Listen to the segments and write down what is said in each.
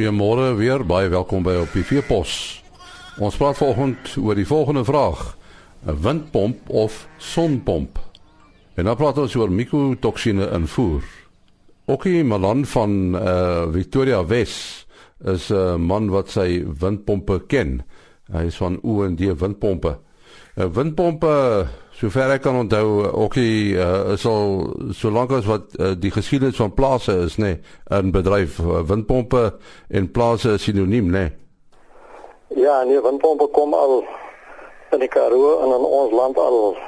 Goeiemôre weer, baie welkom by op die Veepos. Ons praat vanoggend oor die volgende vraag: 'n Windpomp of sonpomp? En dan praat ons oor mikotoksine in voer. Okie Malan van uh, Victoria Wes is 'n uh, man wat sy windpompe ken. Hy is van O&D windpompe. Uh, Windpompe sover ek kan onthou, okie uh, is al solank as wat uh, die geskiedenis van plase is, nê, nee, in bedryf uh, windpompe en plase is sinoniem, nê. Nee. Ja, nee, windpompe kom al in die Karoo en in ons land al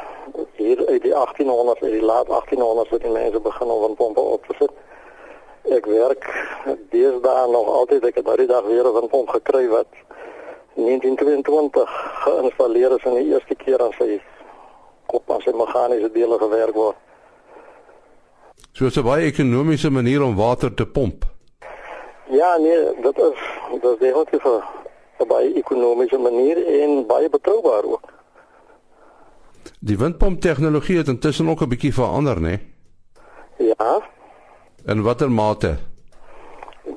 hier uit die 1800s, uit die laat 1800s het die mense begin om windpompe op te sit. Ek werk deesdae nog altyd ek het nou die dag weer 'n windpomp gekry wat 1922 geïnstalleer is en die eerste keer aan sy kop aan sy meganiese dele gewerk word. So 'n baie ekonomiese manier om water te pomp. Ja, nee, dit is dit is definitief 'n baie ekonomiese manier en baie betroubaar ook. Die windpomp tegnologie het intussen ook 'n bietjie verander, né? Nee? Ja. In watter mate?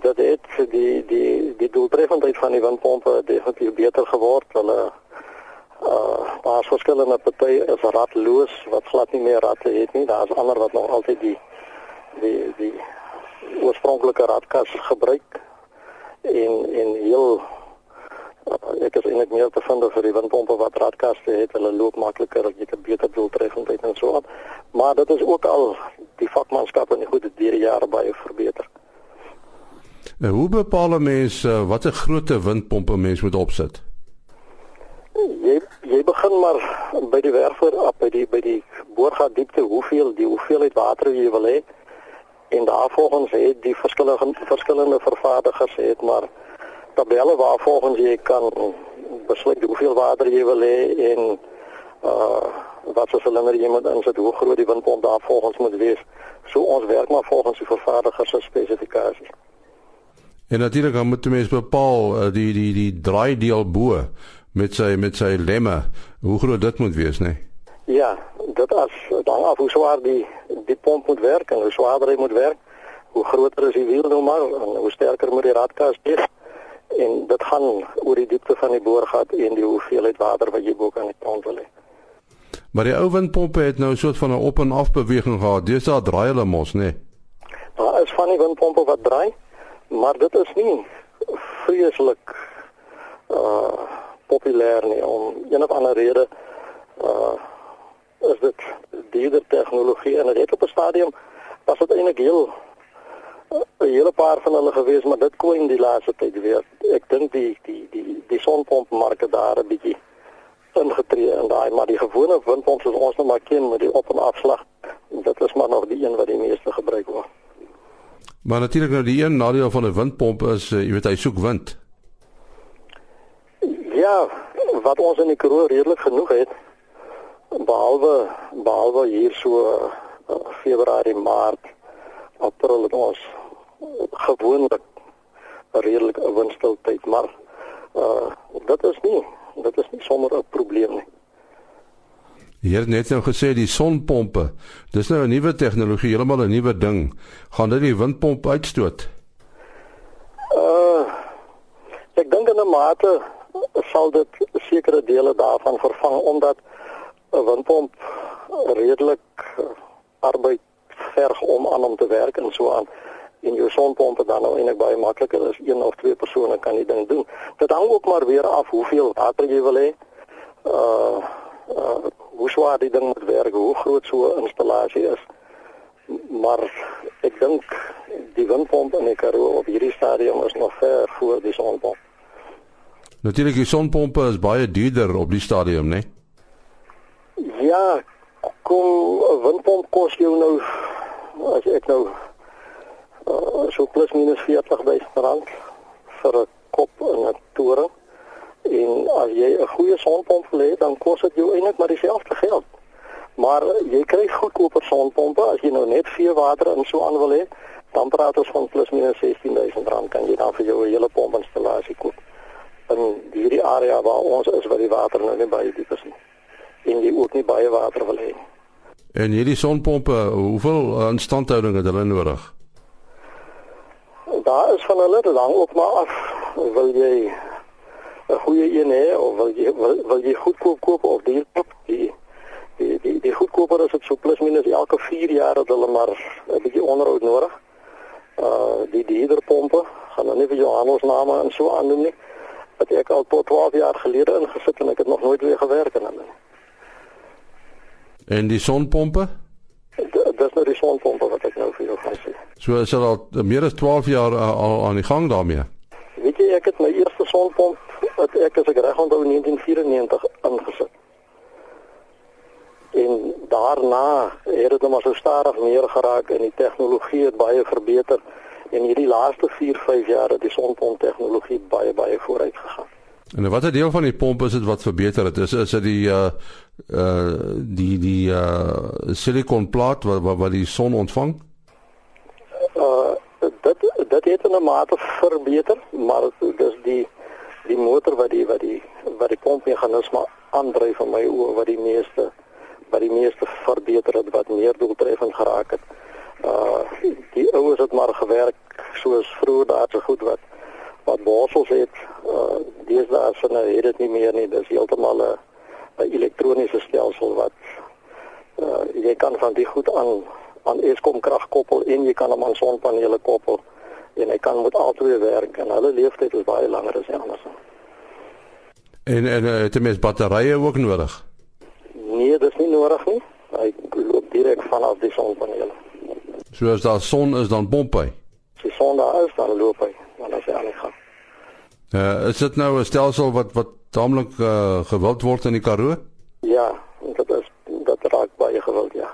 Dat het die die die doeltreffendheid van die windpompe definitief beter geword. Hulle uh daar's verskillende partye is radloos wat glad nie meer radde het nie. Daar's ander wat nog altyd die die die oorspronklike radkas gebruik en en heel uh, ek is eintlik meer te vind vir die windpompe wat radkaste het. Hulle loop makliker, jy het beter doeltreffendheid en so aan. Maar dit is ook al die vakmanskap en die goeie deur jare baie verbeter. En hoe bepaal 'n mens uh, watter grootte windpompe 'n mens moet opsit? Jy jy begin maar by die werfer op by die by die boorgat diepte hoeveel die hoeveelheid water jy wil hê. En daarvolgens het die verskillende verskillende vervaardigers het maar tabelle waarvolgens jy kan besluit hoeveel water jy wil hê en uh wat so silinder jy moet insit hoe groot die windpomp daarvolgens moet wees. So ons werk maar volgens die vervaardiger se spesifikasies En natuurlik dan moet jy mens bepaal uh, die die die draaideel bo met sy met sy lemme hoe groot dit moet wees nê nee? Ja dit as dan af hoe swaar die die pomp moet werk en hoe swaarder hy moet werk hoe groter is die wiel nou maar en hoe sterker moet die radkas wees en dit gaan oor die diepte van die boorgat en die hoeveelheid water wat jy bo kan die pomp wil hê Maar die ou windpompe het nou 'n soort van 'n op en af beweging gehad. Dis daar draai hulle mos, nê? Nee. Daar is van die windpompe wat draai, maar dit is nie vreeslik uh populêr nie om een of ander rede uh is dit dierder tegnologie en dit op 'n stadium was dit eintlik heel 'n hele paar van hulle gewees, maar dit kwyn die laaste tyd weer. Ek dink die die die die sonpompmark daar 'n bietjie ingetree in daai maar die gewone windpomp soos ons nou maar ken met die op en afslag dit is maar nog die een wat die meeste gebruik word. Maar natuurlik nou die een nadeel van 'n windpomp is uh, jy weet hy soek wind. Ja, wat ons in die Karoo redelik genoeg het behalwe behalwe hier so uh, Februarie, Maart, April het ons gewoonlik 'n redelike windstil tyd, maar uh dit is nie dit is nie sommer 'n probleem nie. Jy het net nou gesê die sonpompe. Dis nou 'n nuwe tegnologie, heeltemal 'n nuwe ding. Gaan dit die windpomp uitstoot? Uh ek dink in 'n mate sal dit sekere dele daarvan vervang omdat 'n windpomp redelik arbeid verg om aan hom te werk en so aan en jou sonpompe dan nou eintlik baie makliker is een of twee persone kan die ding doen. Dit hang ook maar weer af hoeveel water jy wil hê. Uh, uh hoe swaar die ding moet werk, hoe groot so 'n installasie is. Maar ek dink die windpomp in die Karoo op hierdie stadium is nog ver voor die sonpomp. Natuurlik die sonpompe is baie duurder op die stadium, né? Nee? Ja, kom 'n windpomp kos jou nou as ek nou uh, so plus minus 40000 rand vir 'n kop in 'n toring. En as jy 'n goeie sonpomp wil hê, dan kos dit jou eintlik maar dieselfde geld. Maar jy kry goedkoper sonpompe as jy nou net vee water in so aan wil hê, dan praat ons van plus minus 16000 rand kan jy dan vir jou 'n hele pompinstallasie koop. In hierdie area waar ons is waar die water nou nie baie diep is nie. En jy ook nie baie water wil hê nie. En hierdie sonpompe, hoeveel instandhouding het hulle nodig? daar is van hulle dan ook maar af wil jy 'n goeie een hê of wil jy wil, wil jy goedkoop koop of duur koop die die die, die goedkoper is dit so plus minus elke 4 jaar dat hulle maar 'n bietjie onderhoud nodig. Uh die dierder pompe gaan dan nie vir jou handelsname en so aandoen nie. Wat ek al tot 12 jaar gelede ingesit en ek het nog nooit weer gewerk aan hulle. En die sonpompe? Dis nou die sonpompe wat ek nou vir jou gaan sê. So is dit al meer as 12 jaar uh, al aan die gang daarmee. Weet jy ek het my eerste sonpomp wat ek as ek reg onthou in 1994 ingesit. En daarna het dit maar so stadig meer geraak en die tegnologie het baie verbeter en hierdie laaste 4, 5 jaar het die sonpomp tegnologie baie baie vooruit gegaan. En watter deel van die pomp is dit wat verbeter het? Is is dit die uh uh die die uh silikonplaat wat wat, wat die son ontvang? Uh dit dit het in 'n mate verbeter, maar dis die die motor wat die wat die wat die pompmeganisme aandryf van my oë wat die meeste wat die meeste verbeter het wat meer doeltreffend geraak het. Uh die ouens het maar gewerk soos vroeër daar so goed wat wat borsels het. Uh deesdae as hulle het dit nie meer nie. Dis heeltemal 'n 'n elektroniese stelsel wat uh jy kan van die goed aan aan Eskom krag koppel en jy kan hom aan sonpanele koppel en hy kan met albei werk en hulle leeftyd is baie langer as anders. En en uh, het mens batterye ook nodig? Nee, dis nie nodig nie. Hy loop direk vanaf die sonpanele. So as daar son is dan pomp hy. As die son daar is, dan loop hy, dan as hy aan die gang. Uh is dit nou 'n stelsel wat wat taamlik uh, gewild word in die Karoo? Ja, dit is dat raak baie gewild, ja.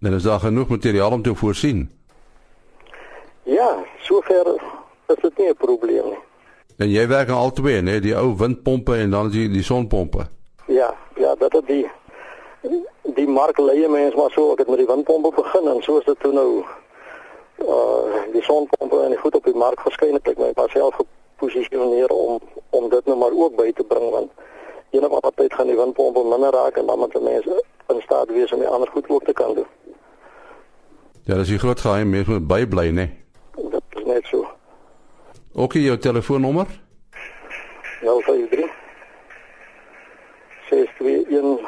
En is daar genoeg materiaal om te voorsien? Ja, sover is dit nie 'n probleem nie. En jy werk aan al twee, né, die ou windpompe en dan die die sonpompe. Ja, ja, dat het die die mark leie mense maar so ek het met die windpompe begin en so is dit toe nou uh die sonpompe en die goed op die mark verskyn het ek my myself geposisioneer om om dit nou maar ook by te bring want enige wat tyd gaan die windpompe minder raak en dan moet mense in staat wees om die ander goed ook te kan doen. Ja, dis 'n groot geheim, mense moet bybly, né? Dit is so. Ook jou telefoonnommer? 053 621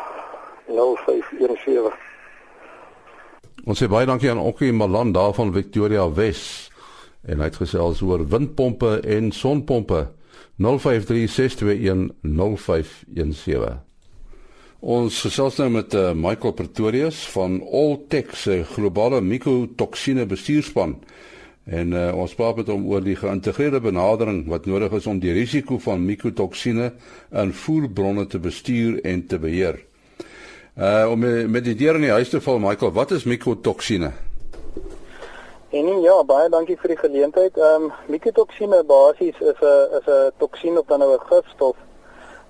0517 Ons sê baie dankie aan Okkie Malan daar van Victoria Wes. En hy het gesels oor windpompe en sonpompe. 0536210517. Ons gesels nou met uh, Michael Pretorius van Alltech se globale mikotoksine bestuurspan. En uh, ons praat met hom oor die geïntegreerde benadering wat nodig is om die risiko van mikotoksine in voerbronne te bestuur en te beheer. Uh om met die deur in die huis te val Michael, wat is mikotoksine? En ja, baie dankie vir die geleentheid. Ehm um, mikotoksine basies is 'n is 'n toksien of dan nou 'n gifstof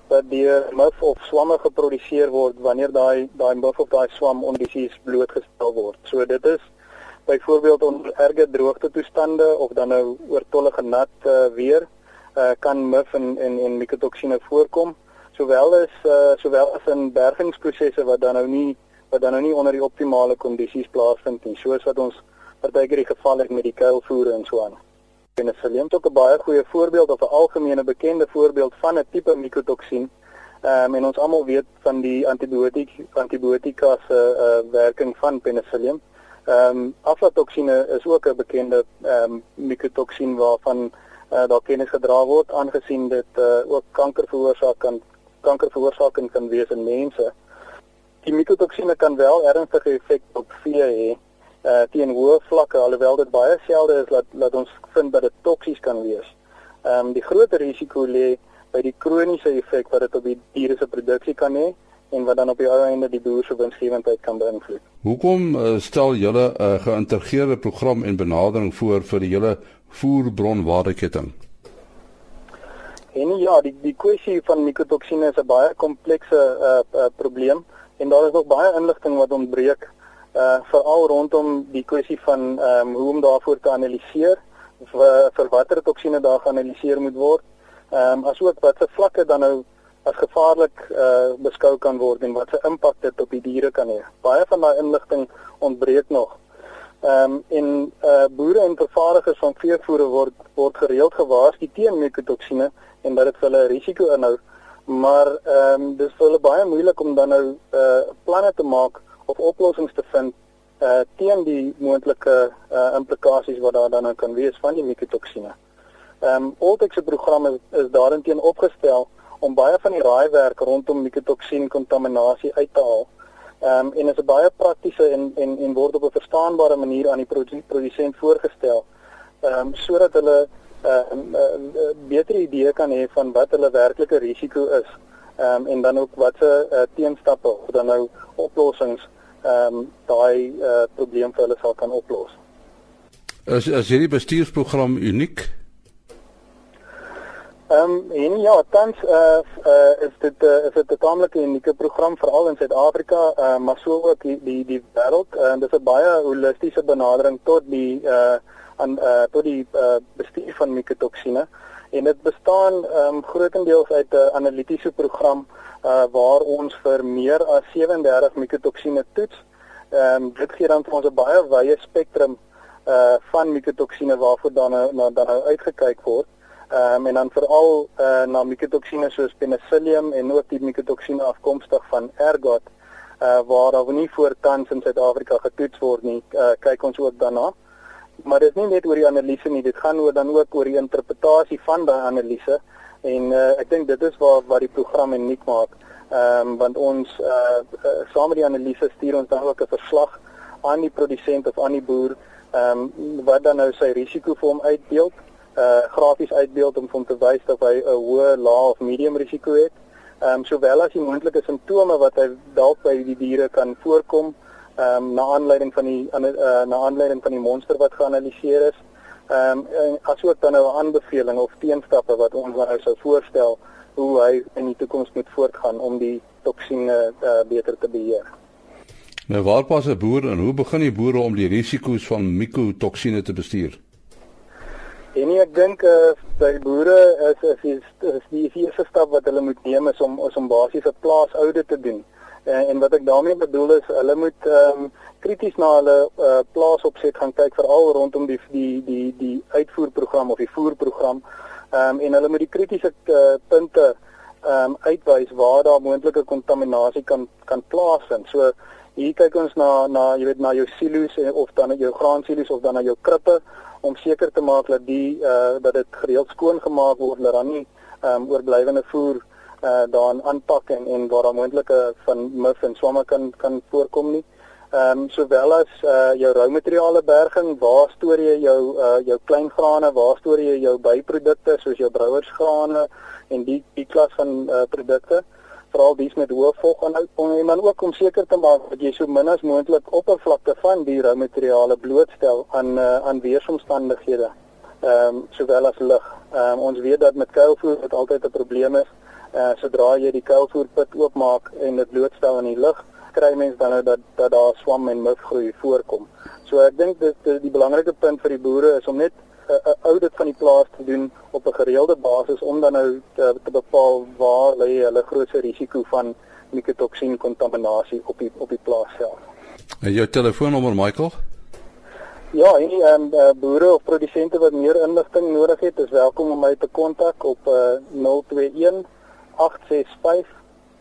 wat deur muf of swamme geproduseer word wanneer daai daai muf of daai swam ondisies blootgestel word. So dit is byvoorbeeld onder erge droogte toestande of dan nou oortollige nat uh, weer uh, kan muf en en, en mikotoksine voorkom sowel as uh, sowel as in bergingsprosesse wat dan nou nie wat dan nou nie onder die optimale kondisies plaasvind nie soos wat ons partykeer die geval het met die kuilvoere en so aan. Penicillium is ook 'n baie goeie voorbeeld of 'n algemene bekende voorbeeld van 'n tipe mikotoksien. Ehm um, en ons almal weet van die antibiotiek antibiotika se uh, werking van penicillium. Ehm um, aflatoksine is ook 'n bekende ehm um, mikotoksien waarvan uh, daar kennis gedra word aangesien dit uh, ook kanker veroorsaak kan kanker veroorsakend kan wees in mense. Die mikotoksine kan wel ernstige effek op vee hê uh teen hoë vlakke alhoewel dit baie selde is dat dat ons vind dat dit toksies kan wees. Ehm um, die groter risiko lê by die kroniese effek wat dit op die diere se produksie kan hê en wat dan op die ou einde die boer se winsgewendheid kan beïnvloed. Hoekom uh, stel julle 'n uh, geïntegreerde program en benadering voor vir die hele voerbronwaardeketting? En ja, die die kwessie van mikotoksine is 'n baie komplekse uh, uh probleem en daar is nog baie inligting wat ontbreek uh veral rondom die kwessie van ehm um, hoe om daarvoor te analiseer vir vir watter toksine daar geanaliseer moet word. Ehm um, asook watse vlakke dan nou as gevaarlik uh beskou kan word en watse impak dit op die diere kan hê. Baie van daai inligting ontbreek nog. Ehm um, en uh boere en vervaardigers van veevoere word word gereeld gewaarsku teen mikotoksine en dat dit vir hulle 'n risiko inhou. Maar ehm um, dis vir hulle baie moeilik om dan nou uh planne te maak of oplossings te vind uh teen die moontlike uh implikasies wat daar dan nou kan wees van die mikotoksine. Ehm um, Oltex se program is, is daarin opgestel om baie van die raaiwerk rondom mikotoksien kontaminasie uit te haal. Ehm um, en is 'n baie praktiese en en en word op 'n verstaanbare manier aan die produsent voorgestel. Ehm um, sodat hulle 'n uh, uh, uh, beter idee kan hê van wat hulle werklike risiko is. Ehm um, en dan ook watse uh, teenstappe of dan nou oplossings ehm um, daai uh, probleem vir hulle sal kan oplos. Is is hierdie bestuursprogram uniek? Ehm um, en ja, tans uh, uh is dit uh, is dit 'n taamlik unieke program veral in Suid-Afrika, uh, maar so ook die die die wêreld en uh, dit is 'n baie holistiese benadering tot die uh aan uh tot die uh bestuur van mikotoksine en dit bestaan ehm um, grootendeels uit 'n analitiese program uh waar ons vir meer as 37 mikotoksine toets. Ehm um, dit gee dan vir ons 'n baie wye spektrum uh van mikotoksine waarvoor dan nou dan nou uitgekyk word. Ehm um, en dan veral uh, na mikotoksine soos penicillium en ook die mikotoksine afkomstig van ergot uh, waar daar nie voor tans in Suid-Afrika getoets word nie. Uh, kyk ons ook daarna. Maar dit is nie net oor die analise nie, dit gaan oor dan ook oor die interpretasie van daai analise en uh, ek dink dit is waar waar die program uniek maak. Ehm um, want ons uh, uh, saam met die analise stuur ons dan ook 'n verslag aan die produsent of aan die boer ehm um, wat dan nou sy risiko vir hom uitbeeld uh grafies uitbeeld om hom te wys dat hy 'n hoë, lae of medium risiko het. Ehm um, sowel as die moontlike simptome wat hy dalk by die diere kan voorkom, ehm um, na aanleiding van die uh, na aanleiding van die monster wat geanaliseer is. Ehm um, asook dan nou 'n aanbeveling of teenstappe wat ons nou sou voorstel hoe hy in die toekoms moet voortgaan om die toksine uh, beter te beheer. Nou waar pas 'n boer en hoe begin die boere om die risiko's van mikotoksine te bestuur? En ek dink uh, by boere is is is die eerste stap wat hulle moet neem is om is om basies 'n plaas oude te doen. En, en wat ek daarmee bedoel is hulle moet ehm um, krities na hulle uh, plaasopset gaan kyk veral rondom die die die die uitvoerprogram of die voerprogram. Ehm um, en hulle moet die kritiese uh, punte ehm um, uitwys waar daar moontlike kontaminasie kan kan plaasvind. So hier kyk ons na na jy weet na jou silo's of dan jou graansilo's of dan na jou krippe om seker te maak dat die uh dat dit gereeld skoon gemaak word dat dan nie ehm um, oorblywende voer uh daarin aanpak en en waar moontlike van mif en swamme kan kan voorkom nie. Ehm um, sowel as uh jou roumateriale berging, waar stoor jy jou uh jou klein grane, waar stoor jy jou byprodukte soos jou brouersgrane en die die klas van uh produkte veral dies met hoë voginhoud en dan ook om seker te maak dat jy so min as moontlik oppervlakte van die roumateriale blootstel aan uh, aan weeromstandighede. Ehm um, sowel as lig. Ehm um, ons weet dat met kuilvoer dit altyd 'n probleem is. Eh uh, sodra jy die kuilvoerput oopmaak en dit blootstel aan die lig, kry mens dan nou dat dat daar swam en mif groei voorkom. So ek dink dit die belangrike punt vir die boere is om net 'n audit van die plaas te doen op 'n gereelde basis om dan nou te, te bepaal waar lê hulle grootste risiko van mikotoksien kontaminasie op die op die plaas self. En jou telefoonnommer Michael? Ja, en die um, uh, boere of produsente wat meer inligting nodig het, is welkom om my te kontak op uh, 021 865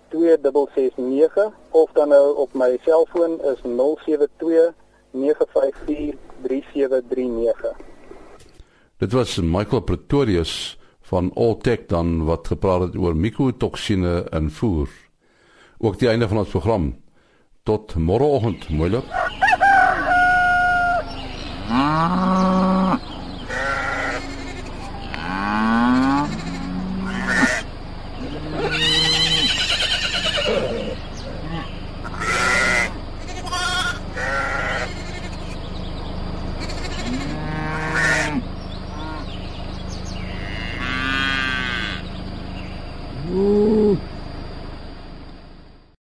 2669 of dan nou op my selfoon is 072 954 3739. Dit was Michael Pretorius van Alltech dan wat gepraat het oor mikotoksine in voer. Ook die einde van ons program. Tot môreoggend, mooi loop. Ah.